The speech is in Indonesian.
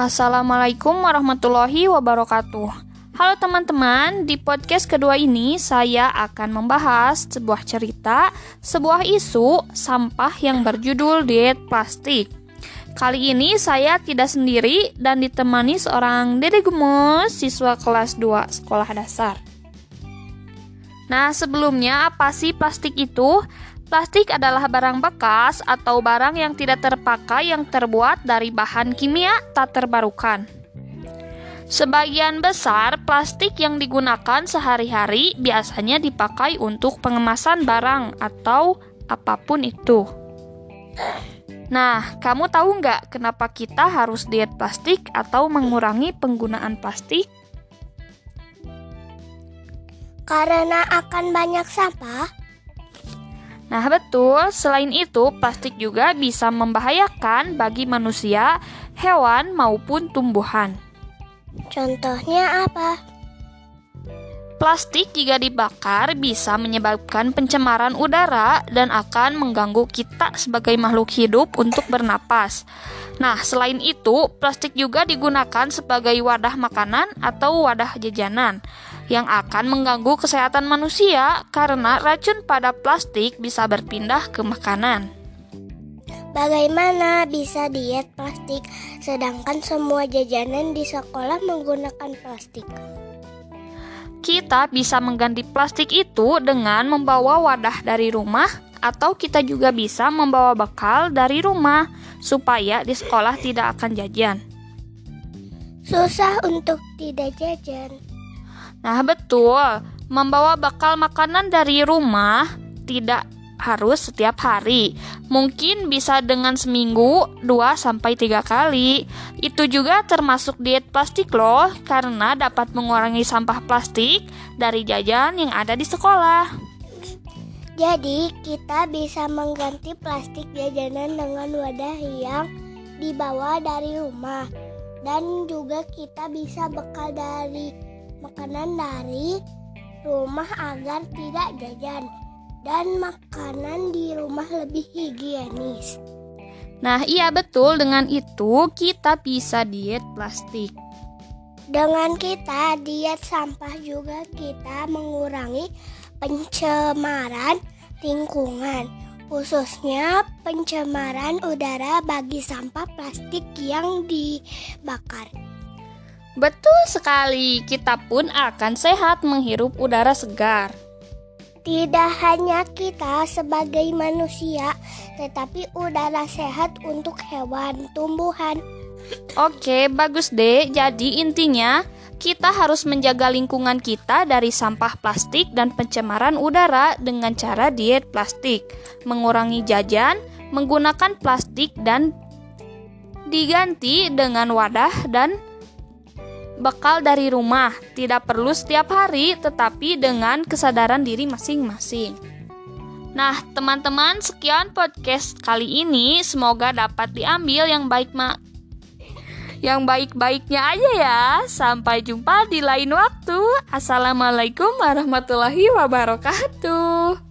Assalamualaikum warahmatullahi wabarakatuh. Halo teman-teman, di podcast kedua ini saya akan membahas sebuah cerita, sebuah isu sampah yang berjudul diet plastik. Kali ini saya tidak sendiri dan ditemani seorang dede gemes siswa kelas 2 sekolah dasar. Nah, sebelumnya apa sih plastik itu? Plastik adalah barang bekas atau barang yang tidak terpakai yang terbuat dari bahan kimia tak terbarukan. Sebagian besar plastik yang digunakan sehari-hari biasanya dipakai untuk pengemasan barang atau apa pun itu. Nah, kamu tahu nggak kenapa kita harus diet plastik atau mengurangi penggunaan plastik? Karena akan banyak sampah. Nah, betul. Selain itu, plastik juga bisa membahayakan bagi manusia, hewan, maupun tumbuhan. Contohnya apa? Plastik jika dibakar bisa menyebabkan pencemaran udara dan akan mengganggu kita sebagai makhluk hidup untuk bernapas. Nah, selain itu, plastik juga digunakan sebagai wadah makanan atau wadah jajanan yang akan mengganggu kesehatan manusia karena racun pada plastik bisa berpindah ke makanan. Bagaimana bisa diet plastik sedangkan semua jajanan di sekolah menggunakan plastik? Kita bisa mengganti plastik itu dengan membawa wadah dari rumah atau kita juga bisa membawa bekal dari rumah supaya di sekolah tidak akan jajan. Susah untuk tidak jajan. Nah, betul. Membawa bekal makanan dari rumah tidak harus setiap hari. Mungkin bisa dengan seminggu 2 sampai 3 kali. Itu juga termasuk diet plastik loh karena dapat mengurangi sampah plastik dari jajan yang ada di sekolah. Jadi, kita bisa mengganti plastik jajanan dengan wadah yang dibawa dari rumah. Dan juga kita bisa bekal dari makanan dari rumah agar tidak jajan dan makanan di rumah lebih higienis. Nah, iya betul dengan itu kita bisa diet plastik. Dengan kita diet sampah juga kita mengurangi pencemaran lingkungan, khususnya pencemaran udara bagi sampah plastik yang dibakar. Betul sekali, kita pun akan sehat menghirup udara segar. Tidak hanya kita sebagai manusia, tetapi udara sehat untuk hewan, tumbuhan. Oke, bagus deh. Jadi intinya kita harus menjaga lingkungan kita dari sampah plastik dan pencemaran udara dengan cara diet plastik, mengurangi jajan, menggunakan plastik dan diganti dengan wadah dan bekal dari rumah, tidak perlu setiap hari, tetapi dengan kesadaran diri masing-masing. Nah, teman-teman, sekian podcast kali ini. Semoga dapat diambil yang baik ma yang baik-baiknya aja ya. Sampai jumpa di lain waktu. Assalamualaikum warahmatullahi wabarakatuh.